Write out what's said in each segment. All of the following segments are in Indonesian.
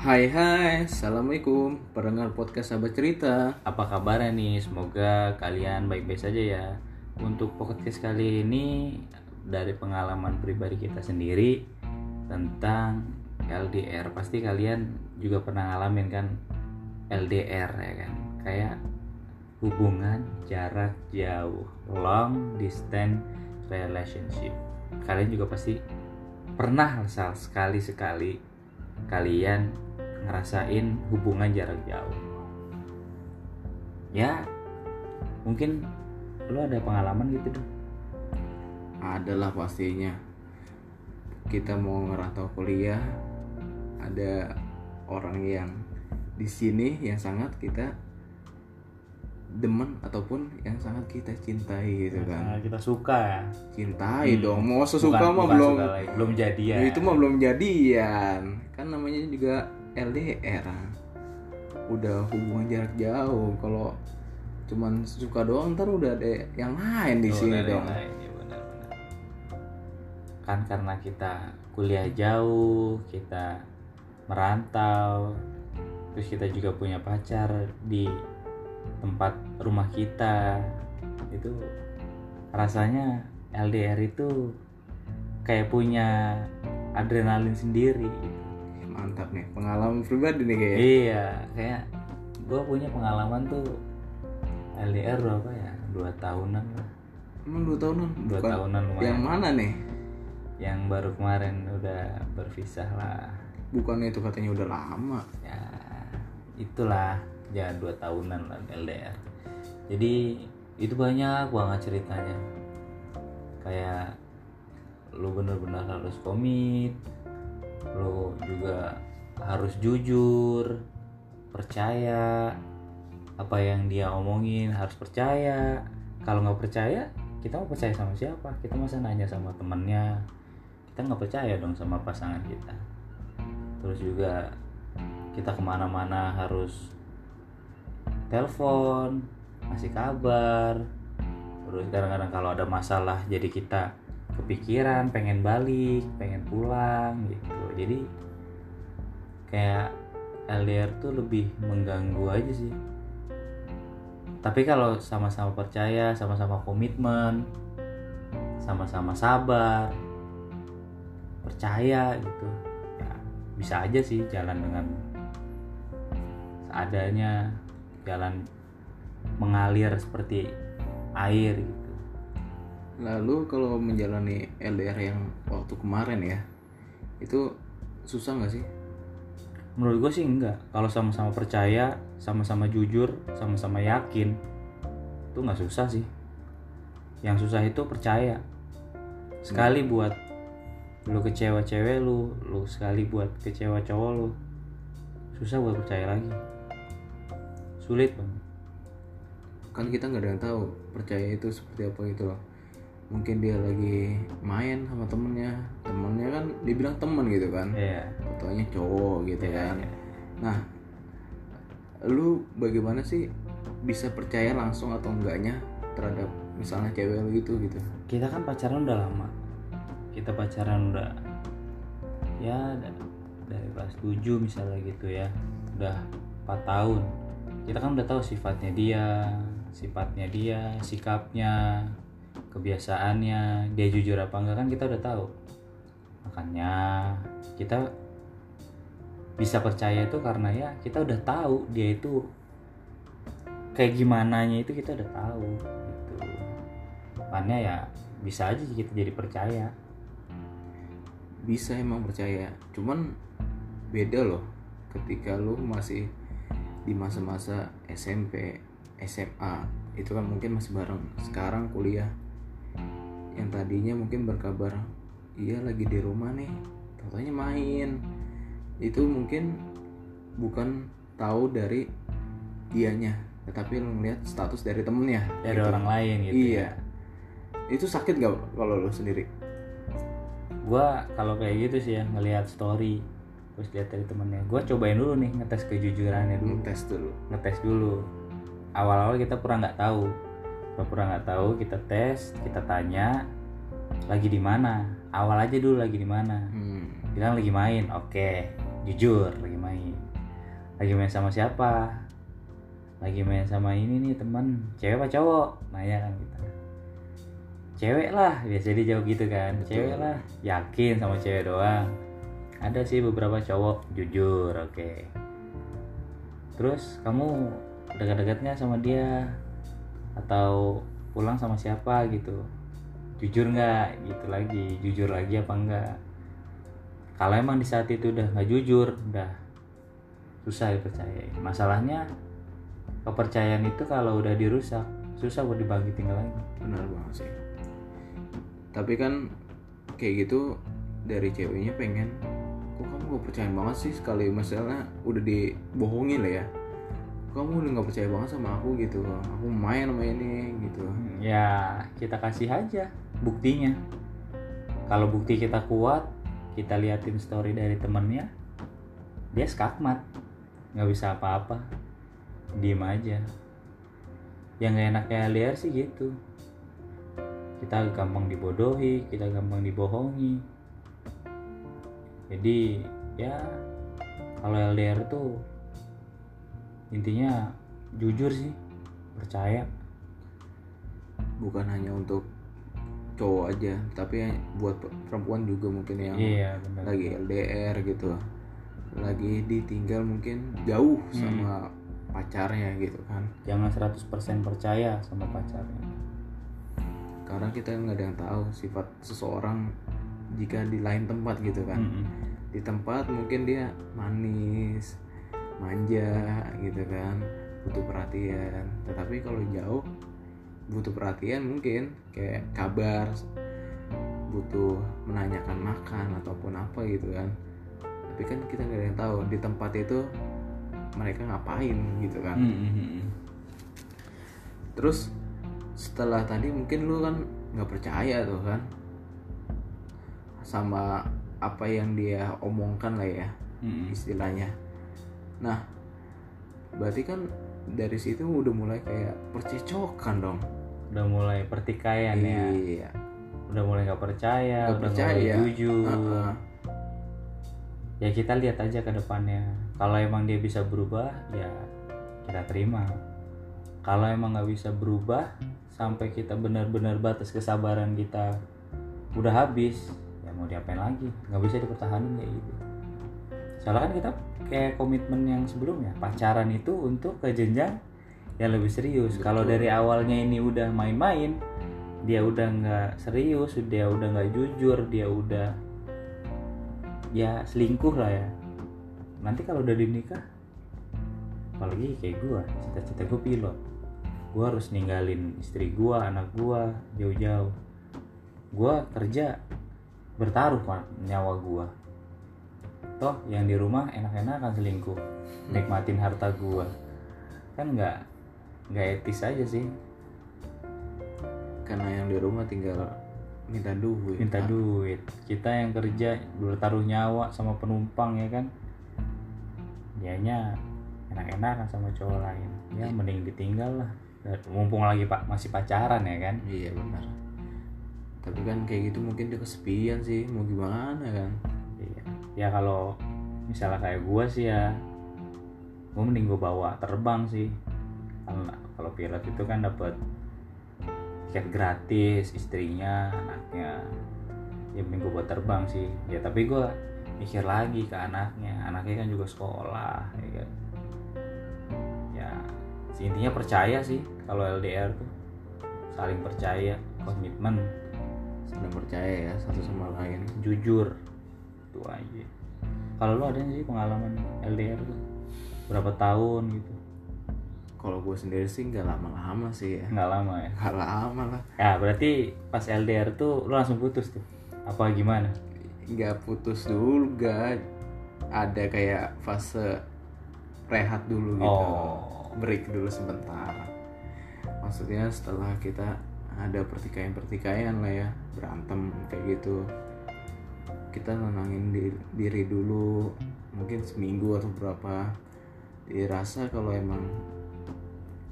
Hai hai, Assalamualaikum Pendengar podcast sahabat cerita Apa kabarnya nih? Semoga kalian baik-baik saja ya. Untuk podcast kali ini dari pengalaman pribadi kita sendiri tentang LDR. Pasti kalian juga pernah ngalamin kan LDR ya kan? Kayak hubungan jarak jauh, long distance relationship. Kalian juga pasti pernah sekali-sekali kalian ngerasain hubungan jarak jauh. Ya mungkin lo ada pengalaman gitu dong Adalah pastinya. Kita mau ngerantau kuliah Ada orang yang di sini yang sangat kita demen ataupun yang sangat kita cintai gitu kan. Nah, kita suka ya? Cintai Hmm. dong mau sesuka Bukan- mah bukan belum. suka lagi, belum jadi ya itu mah belum jadian. Kan namanya juga LDR udah hubungan jarak jauh. Kalau cuman suka doang ntar udah ada yang lain di Oh, sini dong. lain, ya kan karena kita kuliah jauh kita merantau terus kita juga punya pacar di tempat rumah kita. Itu rasanya LDR itu kayak punya adrenalin sendiri mantap nih pengalaman pribadi nih kayak iya kayak gue punya pengalaman tuh LDR berapa ya? Dua tahunan lah. Emang dua tahunan? Dua Bukan. tahunan lumayan. Yang mana nih? Yang baru kemarin udah berpisah lah. Bukannya itu katanya udah lama. Ya itulah. Ya dua tahunan lah LDR jadi itu banyak banget ceritanya. Kayak lu bener-bener harus komit lu juga harus jujur percaya apa yang dia omongin harus percaya. Kalau nggak percaya kita mau percaya sama siapa? Kita masa nanya sama temennya? Kita nggak percaya dong sama pasangan kita. Terus juga kita ke mana-mana harus telepon ngasih kabar. Terus kadang-kadang kalau ada masalah jadi kita kepikiran pengen balik pengen pulang gitu. Jadi kayak LDR tuh lebih mengganggu aja sih. Tapi kalau sama-sama percaya sama-sama komitmen sama-sama sabar percaya gitu ya bisa aja sih jalan dengan seadanya jalan mengalir seperti air gitu lalu kalau menjalani LDR yang waktu kemarin ya itu susah nggak sih? Menurut gue sih enggak. Kalau sama-sama percaya sama-sama jujur sama-sama yakin itu nggak susah sih. Yang susah itu percaya. Sekali buat lu kecewa cewek lu lu sekali buat kecewa cowok lu susah buat percaya lagi. Sulit banget. Kan kita nggak ada yang tahu percaya itu seperti apa gitu loh mungkin dia lagi main sama temennya. Temennya kan dibilang temen gitu kan. Iya. Fotonya cowok gitu Iya, kan. iya. nah lu bagaimana sih bisa percaya langsung atau enggaknya terhadap misalnya cewek lu gitu gitu? Kita kan pacaran udah lama. Kita pacaran udah ya da- dari kelas 7 misalnya gitu ya. Udah 4 tahun. Kita kan udah tahu sifatnya dia sifatnya dia sikapnya kebiasaannya dia jujur apa enggak kan kita udah tahu. Makanya kita bisa percaya itu karena ya kita udah tahu dia itu kayak gimana nya itu kita udah tahu gitu. Makanya ya bisa aja kita jadi percaya. Bisa emang percaya cuman beda loh ketika lu masih di masa-masa SMP SMA itu kan mungkin masih bareng. Sekarang kuliah yang tadinya mungkin berkabar iya lagi di rumah nih. Katanya main. Itu mungkin bukan tahu dari dianya tetapi lu ngeliat status dari temennya dari gitu. orang lain gitu iya. Ya. itu sakit gak kalau lu sendiri? Gua kalau kayak gitu sih ya ngelihat story terus lihat dari temennya. Gua cobain dulu nih ngetes kejujurannya dulu. Tes dulu. Ngetes dulu. Awal-awal kita pura nggak tahu pura-pura nggak tahu kita tes kita tanya lagi di mana? Awal aja dulu lagi di mana? Hmm. bilang lagi main. Oke jujur lagi main. Lagi main sama siapa? Lagi main sama ini nih teman cewek apa cowok? Nanya kan kita. Cewek lah. Biasa dia jawab gitu kan. Betul. cewek lah. Yakin sama cewek doang. Ada sih beberapa cowok. Jujur oke. Terus kamu dekat-dekatnya sama dia atau pulang sama siapa gitu. Jujur nggak gitu lagi? Jujur lagi apa enggak kalau emang di saat itu udah nggak jujur udah susah dipercaya masalahnya kepercayaan itu kalau udah dirusak susah buat dibangkitin lagi. Benar banget sih. Tapi kan kayak gitu dari ceweknya pengen kok kamu gak percaya banget sih sekali? Misalnya udah dibohongin lah ya kamu udah gak percaya banget sama aku gitu aku main sama ini gitu. Ya kita kasih aja buktinya. Kalau bukti kita kuat kita liatin story dari temennya dia skakmat. Nggak bisa apa-apa. Diem aja. Yang gak enaknya LDR sih gitu. Kita gampang dibodohi kita gampang dibohongi. Jadi ya kalau LDR tuh intinya jujur sih percaya. Bukan hanya untuk cowok aja tapi buat perempuan juga mungkin yang iya benar lagi LDR gitu. Lagi ditinggal mungkin jauh Hmm. sama pacarnya gitu kan. Jangan 100% percaya sama pacarnya. Karena kita nggak ada yang tahu sifat seseorang jika di lain tempat gitu kan. Mm-mm. di tempat mungkin dia manis manja gitu kan butuh perhatian tetapi kalau jauh butuh perhatian mungkin kayak kabar butuh menanyakan makan ataupun apa gitu kan tapi kan kita nggak ada yang tahu di tempat itu mereka ngapain gitu kan Mm-mm. terus setelah tadi mungkin lu kan nggak percaya tuh kan sama apa yang dia omongkan lah ya Mm-mm. istilahnya nah berarti kan dari situ udah mulai kayak percecokan dong. Udah mulai pertikaian ya. Iya. Udah mulai nggak percaya Nggak udah percaya. mulai jujur. Heeh. ya kita lihat aja ke depannya. Kalau emang dia bisa berubah ya kita terima. Kalau emang nggak bisa berubah sampai kita benar-benar batas kesabaran kita udah habis ya mau diapain lagi? Nggak bisa dipertahankan kayak gitu. Soalnya kan kita kayak komitmen yang sebelumnya. Pacaran itu untuk ke jenjang yang lebih serius. Kalau dari awalnya ini udah main-main dia udah nggak serius dia udah nggak jujur dia udah ya selingkuh lah ya. Nanti kalau udah dinikah apalagi kayak gua cita-cita gue pilot. Gua harus ninggalin istri gua anak gua jauh-jauh. Gua kerja bertaruh Pak, nyawa gua toh yang di rumah enak-enak kan selingkuh. Nikmatin harta gua. Kan nggak nggak etis aja sih. Karena yang di rumah tinggal minta duit. Minta kan. duit. Kita yang kerja bertaruh nyawa sama penumpang ya kan? Dianya enak-enakan sama cowok lain. Ya mending ditinggal lah. Mumpung lagi pak masih pacaran ya kan? Iya benar. Tapi kan kayak gitu mungkin dia kesepian sih. Mau gimana kan? iya ya kalau misalnya kayak gua sih ya gua mending gua bawa terbang sih. Karena kalau pilot itu kan dapat tiket gratis istrinya anaknya. Ya mending gua buat terbang sih. Ya tapi gua mikir lagi ke anaknya. Anaknya kan juga sekolah ya kan? Ya intinya percaya sih kalau LDR tuh. Saling percaya komitmen. Saling percaya ya satu sama lain. Jujur itu aja. Kalau lu ada sih pengalaman LDR tuh? Berapa tahun gitu? Kalau gue sendiri sih nggak lama-lama sih ya. Nggak lama ya? Nggak lama lah. Ya berarti pas LDR tuh lu langsung putus tuh? Apa gimana? Nggak putus dulu gak ada kayak fase rehat dulu gitu. Oh. break dulu sebentar. Maksudnya setelah kita ada pertikaian-pertikaian lah ya berantem kayak gitu kita nenangin di- diri dulu mungkin seminggu atau berapa. Dirasa kalau emang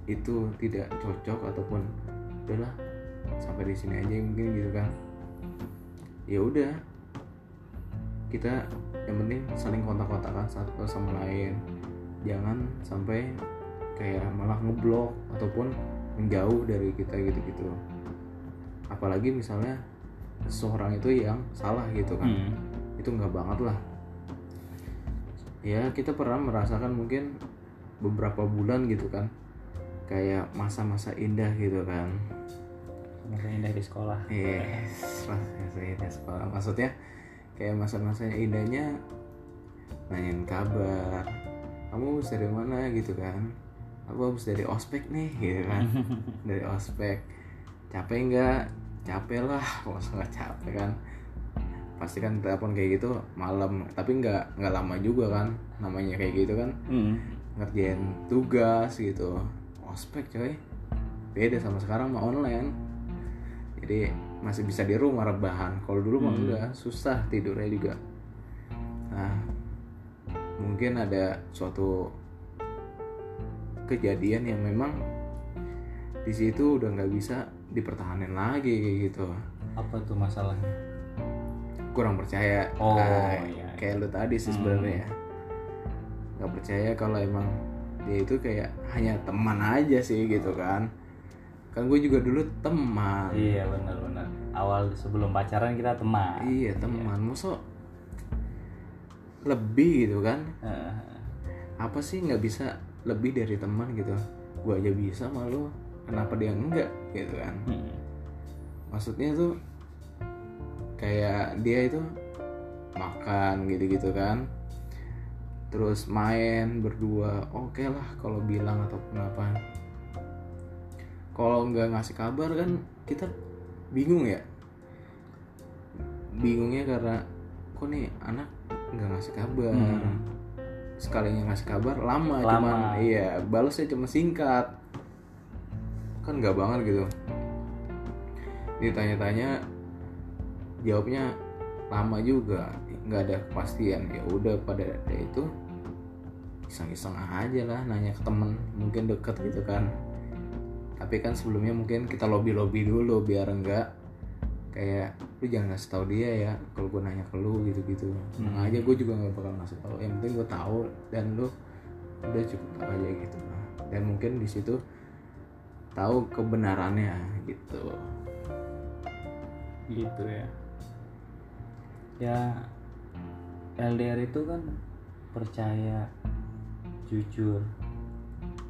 itu tidak cocok ataupun udahlah sampai di sini aja mungkin gitu kan. Ya udah kita yang penting saling kontak-kontakan satu sama lain. Jangan sampai kayak malah ngeblok ataupun menjauh dari kita gitu-gitu. Apalagi misalnya seseorang itu yang salah gitu kan. Hmm. itu nggak banget lah. Ya kita pernah merasakan mungkin beberapa bulan gitu kan. Kayak masa-masa indah gitu kan. Masa indah di sekolah. Yes masa indah sekolah. Maksudnya kayak masa-masa indahnya nanyain kabar. Kamu habis dari mana gitu kan? Aku habis dari ospek nih gitu kan. Dari ospek. Capek nggak capek lah masa nggak capek kan. Pasti kan telepon kayak gitu malam tapi nggak nggak lama juga kan namanya kayak gitu kan. Hmm. ngerjain tugas gitu. Ospek coy. Beda sama sekarang mah online. Jadi masih bisa di rumah rebahan. Kalau dulu mah Hmm. enggak susah tidurnya juga. Nah mungkin ada suatu kejadian yang memang di situ udah nggak bisa dipertahankan lagi kayak gitu. Apa tuh masalahnya? Kurang percaya. Oh, Nah, iya. kayak lu tadi sih Hmm. sebenarnya ya. Nggak percaya kalau emang dia itu kayak hanya teman aja sih gitu kan. Kan gue juga dulu teman. Iya benar-benar awal sebelum pacaran kita teman. Iya teman. Masa lebih gitu kan. Heeh. apa sih nggak bisa lebih dari teman gitu? Gue aja bisa malu kenapa dia enggak gitu kan Hmm. maksudnya tuh kayak dia itu makan gitu-gitu kan terus main berdua oke lah kalau bilang ataupun apa kalau nggak ngasih kabar kan kita bingung ya bingungnya karena kok nih anak nggak ngasih kabar Hmm. sekalinya ngasih kabar lama, Lama. cuman iya balasnya cuma singkat kan nggak banget gitu. Ditanya-tanya jawabnya lama juga nggak ada kepastian. Ya udah pada ada itu iseng-iseng aja lah nanya ke temen mungkin deket gitu kan. Tapi kan sebelumnya mungkin kita lobby lobby dulu biar enggak kayak lu jangan ngasih tahu dia ya kalau gue nanya ke lu gitu gitu Hmm. aja gue juga nggak bakal ngasih tahu yang penting gue tahu dan lu udah cukup aja gitu. Dan mungkin di situ tahu kebenarannya gitu. Gitu ya. Ya LDR itu kan percaya jujur.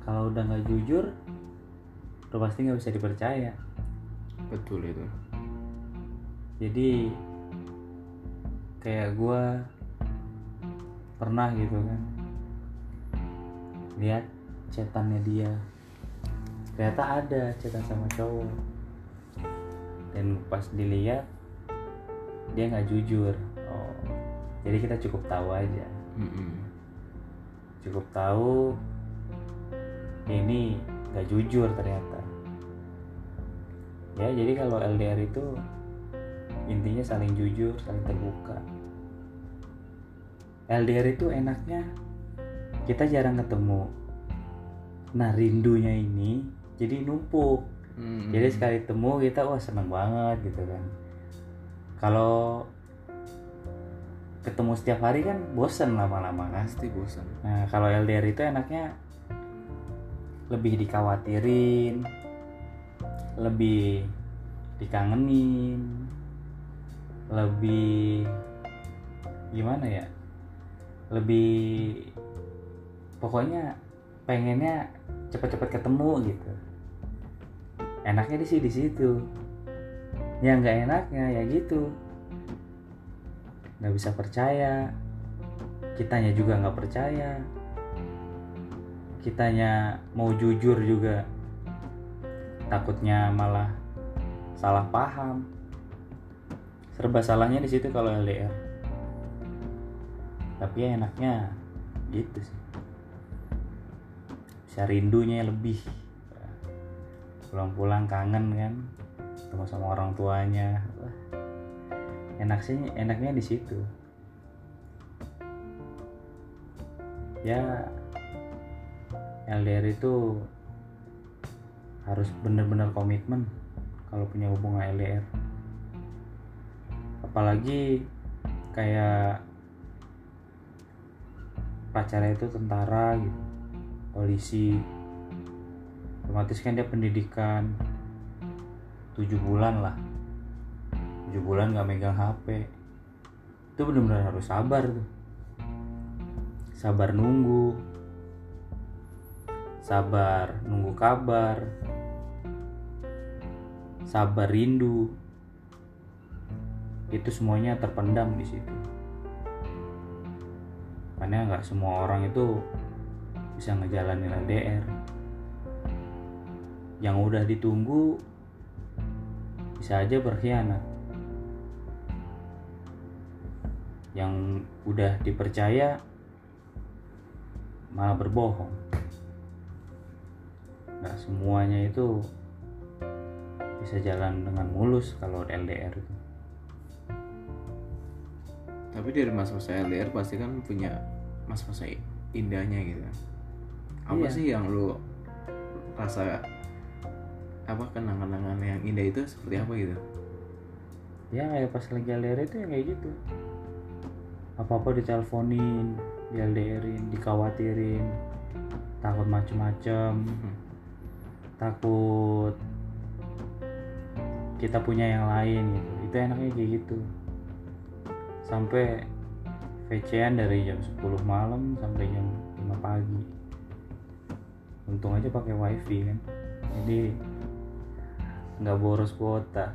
Kalau udah nggak jujur udah pasti nggak bisa dipercaya. Betul itu. Jadi kayak gua pernah gitu kan. Lihat chatannya dia ternyata ada chatan sama cowok. Dan pas dilihat dia nggak jujur. Oh jadi kita cukup tahu aja. Mm-mm. cukup tahu ini nggak jujur ternyata. Ya jadi kalau LDR itu intinya saling jujur saling terbuka. LDR itu enaknya kita jarang ketemu. Nah rindunya ini jadi numpuk Mm-mm. jadi sekali temu kita wah seneng banget gitu kan kalau ketemu setiap hari kan bosen lama-lama kan pasti bosan Nah, kalau LDR itu enaknya lebih dikhawatirin, lebih dikangenin, lebih gimana ya? Lebih pokoknya pengennya cepet-cepet ketemu gitu. Enaknya di sih di situ. Yang nggak enaknya ya gitu. Nggak bisa percaya, kitanya juga nggak percaya. Kitanya mau jujur juga. Takutnya malah salah paham. Serba salahnya di situ kalau LDR tapi ya enaknya gitu sih. Bisa rindunya lebih pulang-pulang kangen kan ketemu sama orang tuanya. Enak sih enaknya di situ. Ya LDR itu harus bener-bener komitmen kalau punya hubungan LDR apalagi kayak pacarnya itu tentara gitu polisi otomatis kan dia pendidikan tujuh bulan lah. Tujuh bulan nggak megang HP itu benar-benar harus sabar tuh. Sabar nunggu. Sabar nunggu kabar. Sabar rindu. Itu semuanya terpendam di situ. Karena nggak semua orang itu bisa ngejalanin LDR yang udah ditunggu bisa aja berkhianat. Yang udah dipercaya malah berbohong. Nggak semuanya itu bisa jalan dengan mulus kalau LDR itu. Tapi dari masa-masa LDR pasti kan punya masa-masa indahnya gitu. Apa Iya. sih yang lu rasa apa kenangan-kenangan yang indah itu seperti apa gitu? Ya kayak pas lagi LDR itu ya kayak gitu. Apa-apa diteleponin di LDRin dikhawatirin takut macem-macem takut kita punya yang lain gitu. Itu enaknya kayak gitu. Sampai VC-an dari jam 10 malam sampai jam 5 pagi. Untung aja pakai wifi kan. Jadi nggak boros kuota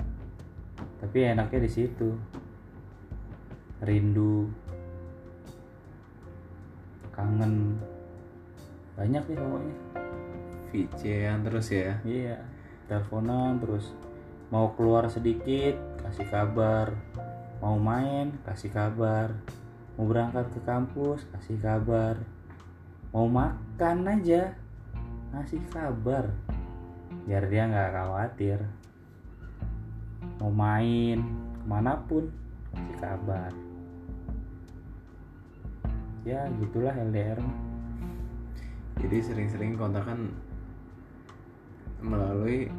tapi enaknya di situ. Rindu. Kangen. Banyak nih pokoknya. VC-an terus ya? Iya, teleponan terus. Mau keluar sedikit kasih kabar, mau main kasih kabar, mau berangkat ke kampus kasih kabar, mau makan aja ngasih kabar, biar dia nggak khawatir. Mau main ke mana pun kasih kabar. Ya gitulah LDR jadi sering-sering kontakan melalui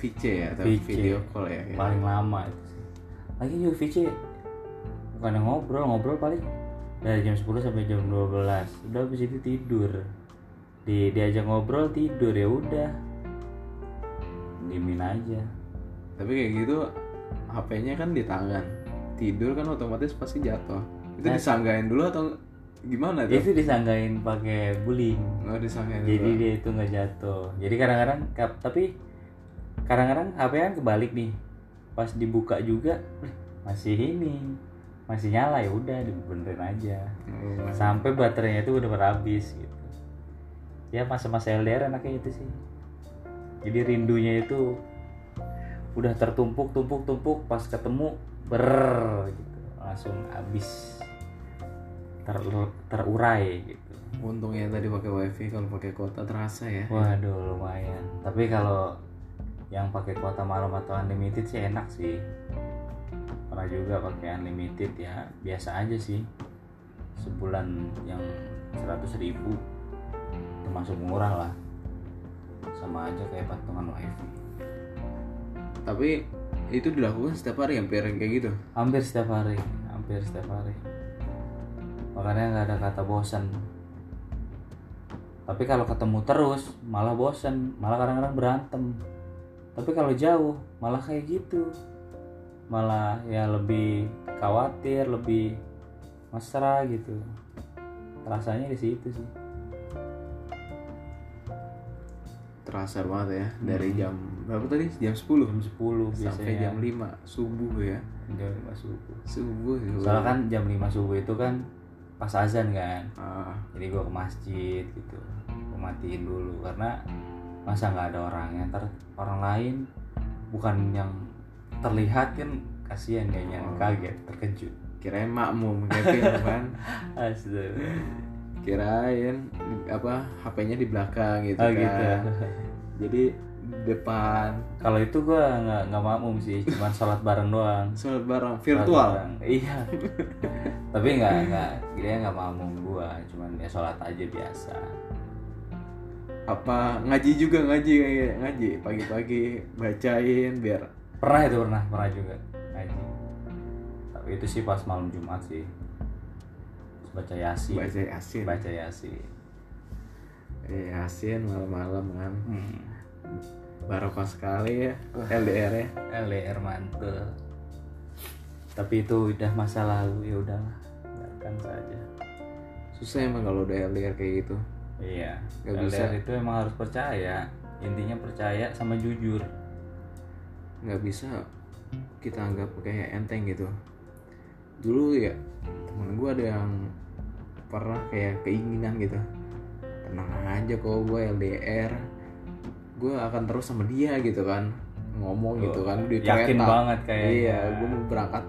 VC ya atau VC. video call ya gitu. paling lama itu sih lagi juga VC bukan ngobrol ngobrol paling dari jam 10 sampai jam 12 udah habis itu tidur di diajak ngobrol tidur ya udah dimin aja. Tapi kayak gitu HP-nya kan di tangan. Tidur kan otomatis pasti jatuh. Itu Nah. disanggain dulu atau gimana tuh? Itu disanggain pakai guling nggak disanggain jadi dulu. dia itu nggak jatuh. Jadi kadang-kadang tapi kadang-kadang HP kan kebalik nih. Pas dibuka juga "Eh, masih ini masih nyala ya udah dibenerin aja. Oh, sampai baterainya itu udah berhabis gitu. Ya masa-masa LDR enaknya itu sih jadi rindunya itu udah tertumpuk tumpuk tumpuk pas ketemu ber gitu. Langsung habis. Ter terurai gitu. Untungnya tadi pakai wifi kalau pakai kuota terasa ya. Waduh lumayan. Tapi kalau yang pakai kuota malam atau unlimited sih enak sih. Pernah juga pakai unlimited ya biasa aja sih. Sebulan yang 100.000 ribu. Termasuk murah lah sama aja kayak patungan wifi. Tapi itu dilakukan setiap hari hampir kayak gitu? Hampir setiap hari hampir setiap hari. Makanya nggak ada kata bosan tapi kalau ketemu terus malah bosan malah kadang-kadang berantem. Tapi kalau jauh malah kayak gitu. Malah ya lebih khawatir lebih mesra gitu. Rasanya di situ sih terasa banget ya dari Hmm. jam berapa tadi? Jam 10 jam 10 biasanya. sampai jam 5 subuh ya. Jam 5 subuh. Subuh subuh. soalnya kan jam 5 subuh itu kan pas azan kan. Ah, jadi gue ke masjid gitu gue matiin dulu. Karena masa nggak ada orangnya ntar orang lain bukan yang terlihat kan kasihan kayaknya Oh. kaget terkejut. Kirain makmum film kan? Kirain apa HP-nya di belakang gitu oh kan. gitu jadi depan kalau itu gue nggak nggak makmum sih cuman sholat bareng doang. Sholat bareng Sholat virtual bareng. iya. Tapi nggak nggak dia nggak makmum gue cuman ya sholat aja biasa. Apa ngaji juga ngaji kayak ngaji pagi-pagi bacain biar pernah itu pernah pernah juga ngaji. Tapi itu sih pas malam jumat sih. Terus baca yasin. Baca yasin. Baca yasin. Iya, Yasin malam-malam kan. hmm. Barokah sekali ya LDR ya. LDR mantul tapi itu udah masa lalu ya udahlah biarkan saja Susah emang kalau udah LDR kayak gitu. iya Nggak LDR bisa. itu emang harus percaya intinya percaya sama jujur nggak bisa kita anggap kayak enteng gitu. Dulu ya temen gue ada yang pernah kayak keinginan gitu. Tenang aja kok gue LDR, gue akan terus sama dia gitu kan ngomong gitu kan di yakin kereta. banget kayaknya. Iya, gue mau berangkat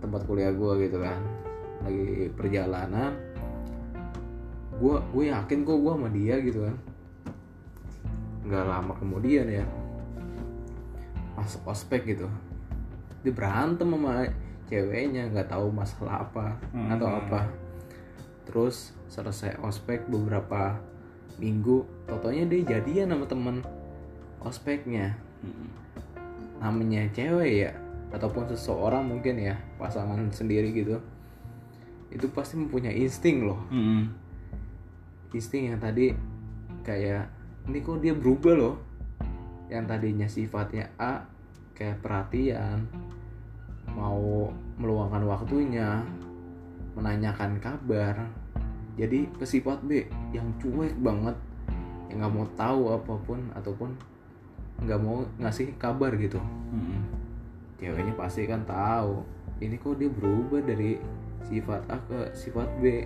tempat kuliah gue gitu kan, lagi perjalanan. Gue gue yakin kok gue sama dia gitu kan. Nggak lama kemudian ya, masuk ospek gitu, dia berantem sama ceweknya, nggak tahu masalah apa Hmm. atau apa. Terus selesai ospek beberapa minggu, totonya dia jadian sama temen ospeknya. Namanya cewek ya ataupun seseorang mungkin ya pasangan sendiri gitu. Itu pasti mempunyai insting loh. Mm-mm. insting yang tadi kayak ini kok dia berubah loh? Yang tadinya sifatnya A kayak perhatian mau meluangkan waktunya menanyakan kabar jadi ke sifat B yang cuek banget yang nggak mau tahu apa pun ataupun nggak mau ngasih kabar gitu. Mm-mm. ceweknya pasti kan tahu ini kok dia berubah dari sifat A ke sifat B?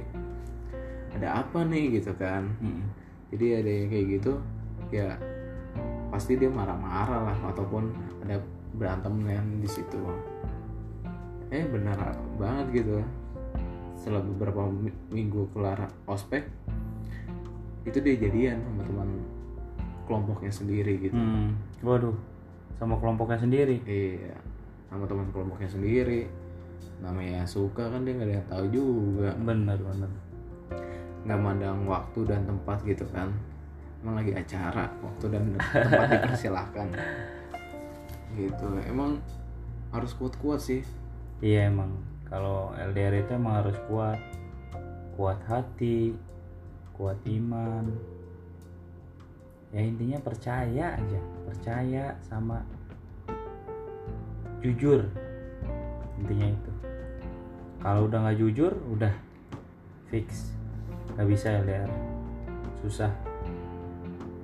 Ada apa nih? Gitu kan. Mm-mm. jadi ada yang kayak gitu ya pasti dia marah-marah lah ataupun ada berantem yang di situ. Eh benar banget gitu setelah beberapa mi- minggu kelar ospek itu dia jadian sama teman kelompoknya sendiri gitu Mm. waduh sama kelompoknya sendiri Iya, sama teman kelompoknya sendiri. Namanya suka kan dia nggak ada yang tahu juga. bener bener Nggak mandang waktu dan tempat gitu kan. Emang lagi acara, waktu dan tempat dipersilahkan. Gitu. Emang harus kuat-kuat sih. iya emang kalau LDR itu emang harus kuat. Kuat hati kuat iman. Ya intinya percaya aja. Percaya sama jujur. Intinya itu. Kalau udah nggak jujur udah fix. Nggak bisa LDR susah.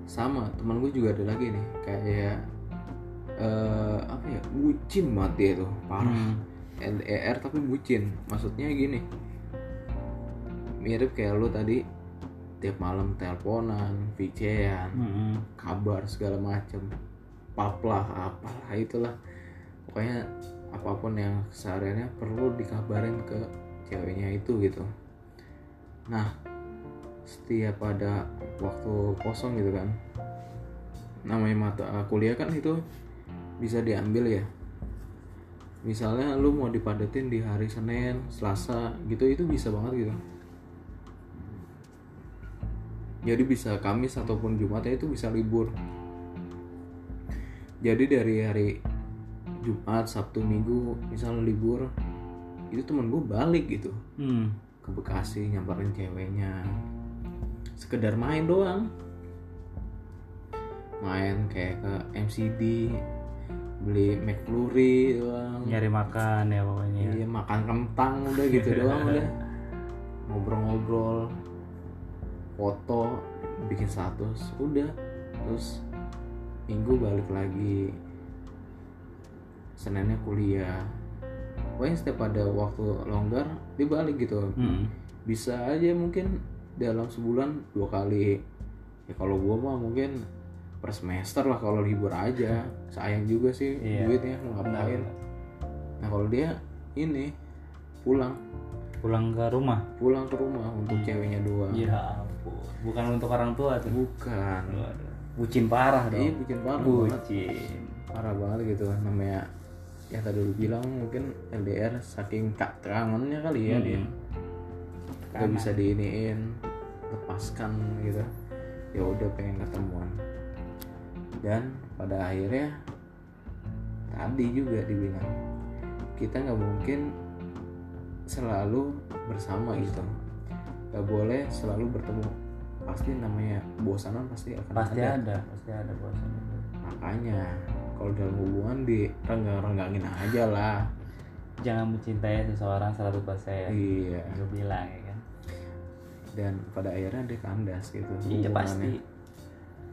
Sama, teman gue juga ada lagi nih, kayak eh apa ya, bucin banget dia tuh, parah. Hmm. LDR tapi bucin. Maksudnya gini. Mirip kayak lu tadi tiap malam teleponan VC-an Mm-mm. kabar segala macem. Pap lah apalah itulah. Pokoknya apa pun yang sehariannya perlu dikabarin ke ceweknya itu gitu. Nah setiap ada waktu kosong gitu kan namanya mata kuliah kan itu bisa diambil ya misalnya lu mau dipadetin di hari Senin, Selasa gitu itu bisa banget gitu. Jadi bisa Kamis ataupun Jumatnya itu bisa libur. Jadi dari hari Jumat, Sabtu, Minggu misalnya libur itu temen gue balik gitu Hmm. ke Bekasi nyamperin ceweknya sekedar main doang main kayak ke MCD beli McFlurry doang nyari makan ya pokoknya. Iya makan kentang udah gitu doang udah. Ngobrol-ngobrol foto bikin status udah. Terus minggu balik lagi. Seninnya kuliah. Pokoknya setiap ada waktu longgar dia balik gitu. Mm-mm. bisa aja mungkin dalam sebulan dua kali. Ya kalau gua mah mungkin per semester lah kalau libur aja. Sayang juga sih Iya. duitnya mau ngapain. nah kalau dia ini pulang. Pulang ke rumah? Pulang ke rumah untuk ceweknya doang. Ya ampun. Bukan untuk orang tua tuh? Bukan. Waduh. bucin parah dong. Iya bikin parah banget. Bucin parah banget gitu namanya yang tadi lu bilang mungkin LDR saking kak kangennya kali ya dia. Mm-mm. nggak bisa diiniin lepaskan gitu. Ya udah pengen ketemuan dan pada akhirnya tadi juga dibilang kita nggak mungkin selalu bersama gitu. Nggak boleh selalu bertemu. Pasti namanya bosanan pasti akan pasti ada. ada pasti ada bosan makanya kalau dalam hubungan di renggang-renggangin aja lah. Jangan mencintai seseorang 100% iya. Gue bilang ya kan? Dan pada akhirnya dia kandas gitu iya pasti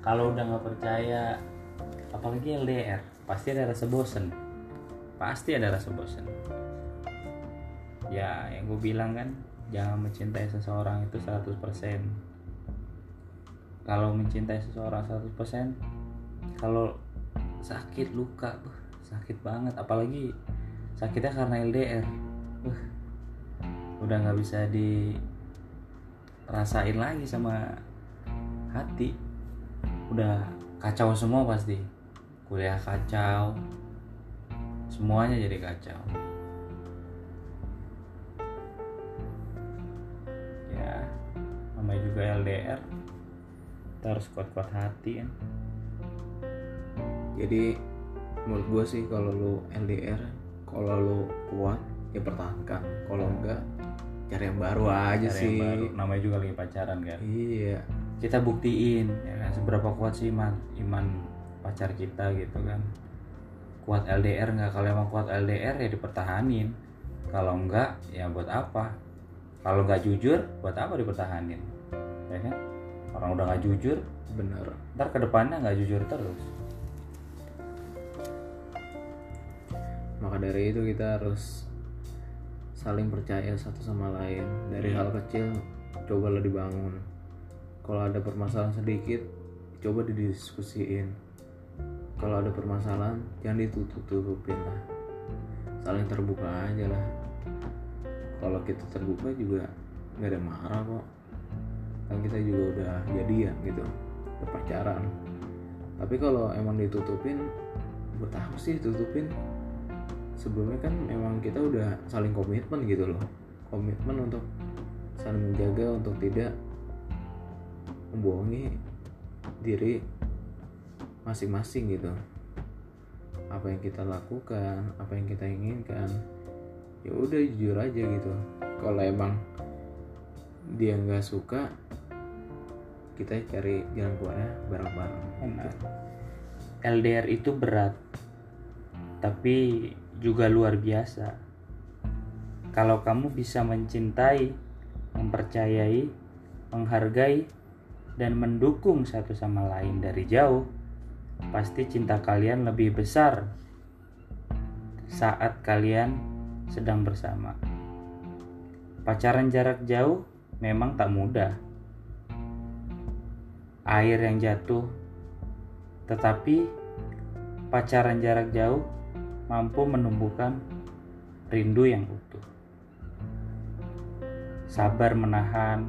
kalau udah nggak percaya apalagi LDR pasti ada rasa bosen. Pasti ada rasa bosen. Ya yang gue bilang kan jangan mencintai seseorang itu 100% kalau mencintai seseorang 100% kalau sakit luka uh, sakit banget. Apalagi sakitnya karena LDR uh, udah nggak bisa dirasain lagi sama hati udah kacau semua pasti. Kuliah kacau. Semuanya jadi kacau. Ya namanya juga LDR kita harus kuat-kuat hati kan? Jadi menurut gue sih kalau lu LDR kalau lu kuat ya pertahankan. Kalau enggak cari yang baru aja Cari sih. yang baru. namanya juga lagi pacaran kan? Iya. Kita buktiin ya kan, seberapa kuat sih iman iman pacar kita gitu kan. Kuat LDR nggak? Kalau emang kuat LDR ya dipertahanin. Kalau enggak ya buat apa? Kalau nggak jujur buat apa dipertahanin? Ya kan? Orang udah nggak jujur bener ntar ke depannya nggak jujur terus. Maka dari itu kita harus saling percaya satu sama lain. Dari hal kecil cobalah dibangun. Kalau ada permasalahan sedikit coba didiskusiin. Kalau ada permasalahan jangan ditutup-tutupin lah. Saling terbuka aja lah. Kalau kita terbuka juga nggak ada marah kok. Kan kita juga udah jadian gitu udah pacaran. Tapi kalau emang ditutupin buat apa sih tutupin sebelumnya kan memang kita udah saling komitmen gitu loh. Komitmen untuk saling menjaga untuk tidak membohongi diri masing-masing gitu. Apa yang kita lakukan apa yang kita inginkan ya udah jujur aja gitu. Kalau emang dia nggak suka kita cari jalan keluarnya bareng-bareng Benar. LDR itu berat tapi juga luar biasa. Kalau kamu bisa mencintai mempercayai menghargai dan mendukung satu sama lain dari jauh pasti cinta kalian lebih besar saat kalian sedang bersama pacaran jarak jauh memang tak mudah air yang jatuh tetapi pacaran jarak jauh mampu menumbuhkan rindu yang utuh. Sabar menahan,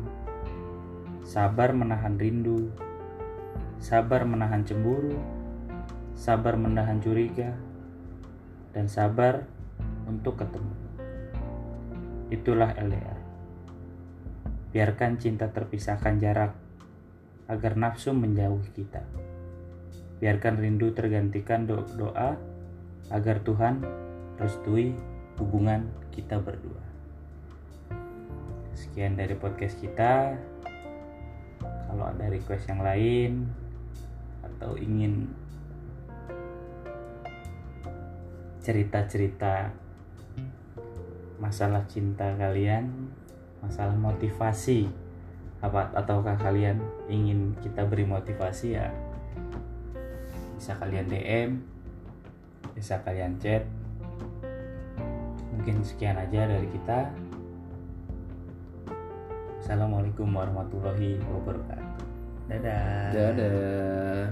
sabar menahan rindu, sabar menahan cemburu, sabar menahan curiga, dan sabar untuk ketemu. Itulah LDR. Biarkan cinta terpisahkan jarak agar nafsu menjauhi kita. Biarkan rindu tergantikan do- doa agar Tuhan restui hubungan kita berdua. Sekian dari podcast kita. Kalau ada request yang lain atau ingin cerita-cerita masalah cinta kalian, masalah motivasi apa ataukah kalian ingin kita beri motivasi ya bisa kalian DM bisa kalian chat. Mungkin sekian aja dari kita Assalamualaikum warahmatullahi wabarakatuh. Dadah. Dadah